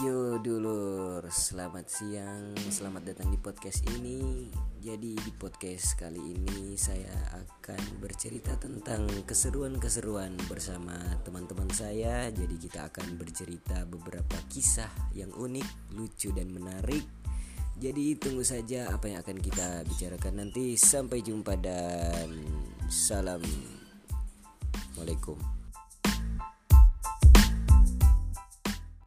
Yo dulur, selamat siang, selamat datang di podcast ini. Jadi di podcast kali ini saya akan bercerita tentang keseruan-keseruan bersama teman-teman saya. Jadi kita akan bercerita beberapa kisah yang unik, lucu dan menarik. Jadi tunggu saja apa yang akan kita bicarakan nanti. Sampai jumpa dan salam. Assalamualaikum